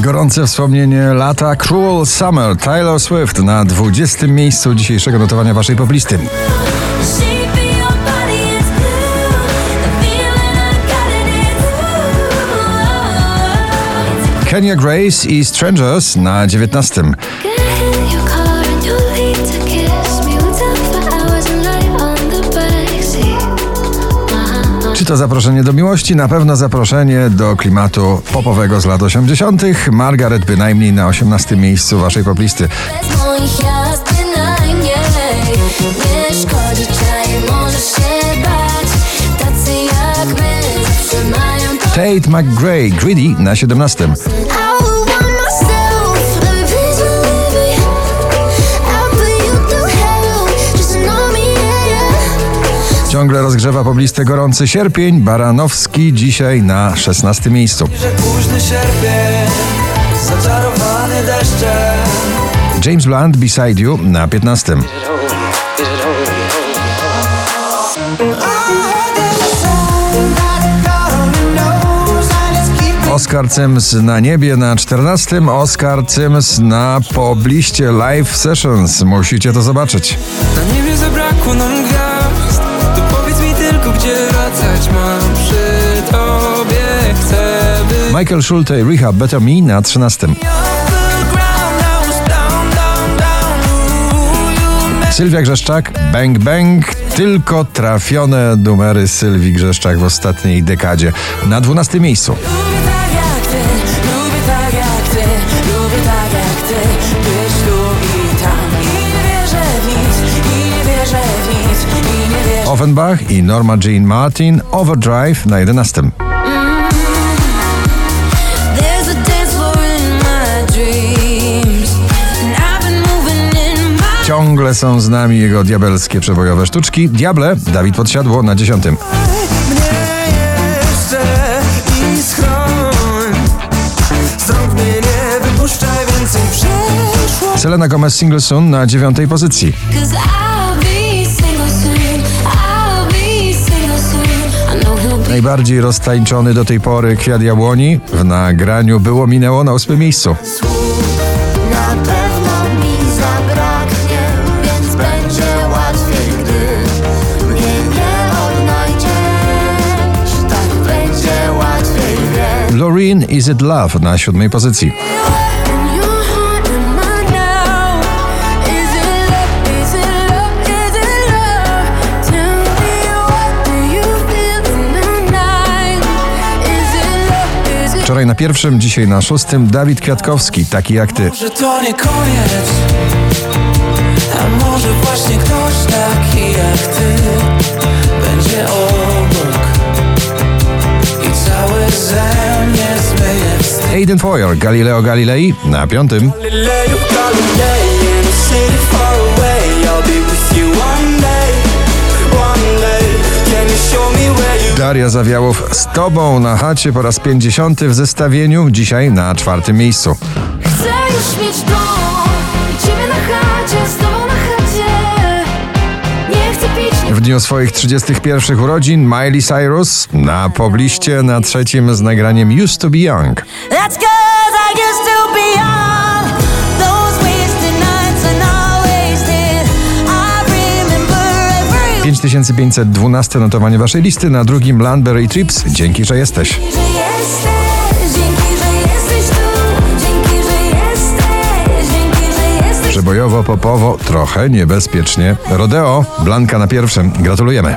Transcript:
Gorące wspomnienie lata Cruel Summer Taylor Swift na 20. miejscu dzisiejszego notowania waszej poplisty. Kenya Grace i Strangers na 19. to zaproszenie do miłości? Na pewno zaproszenie do klimatu popowego z lat 80. Margaret bynajmniej na 18 miejscu waszej poplisty. Tate McGray, Greedy na 17. Ciągle rozgrzewa pobliste gorący sierpień. Baranowski dzisiaj na 16 miejscu. James Blunt Beside You na 15. Oscar Cyms na niebie na 14. Oscar Cyms na pobliście live sessions. Musicie to zobaczyć. Na niebie zabrakło nam gwiazd gdzie wracać mam. Przy tobie chcę być. Michael Schulte Rehab Better Me na 13. Sylwia Grzeszczak Bang Bang. Tylko trafione numery Sylwii Grzeszczak w ostatniej dekadzie. Na 12 miejscu. Offenbach i Norma Jean Martin Overdrive na 11. There's a dance floor in my dreams, and I've been moving in my. Ciągle są z nami jego diabelskie przebojowe sztuczki. Diable Dawid Podsiadło na 10. Mnie jeszcze i schroń Stąd mnie nie wypuszczaj więcej przeszło Selena Gomez Single Soon na 9 pozycji. Najbardziej roztańczony do tej pory kwiat jabłoni w nagraniu było minęło na 8 miejscu. Tak. Loreen Is It Love na 7 pozycji. Wczoraj na pierwszym, dzisiaj na szóstym Dawid Kwiatkowski, taki jak ty. Że to nie koniec A może właśnie ktoś taki jak ty Będzie obok I cały ze mnie zmyje Aiden Foyer, Galileo Galilei na piątym. Galileo Galilei Daria Zawiałow z tobą na chacie po raz 50 w zestawieniu, dzisiaj na czwartym miejscu. Chcę już mieć dom i ciebie na chacie, z tobą na chacie. Nie chcę pić, nie W dniu swoich 31 urodzin Miley Cyrus na pobliście na trzecim z nagraniem Used to be Young. That's cause I used to be young. 9512 notowanie waszej listy, na drugim Landberry Trips. Dzięki, że jesteś. Przebojowo, popowo, trochę niebezpiecznie. Rodeo, Blanka na pierwszym. Gratulujemy.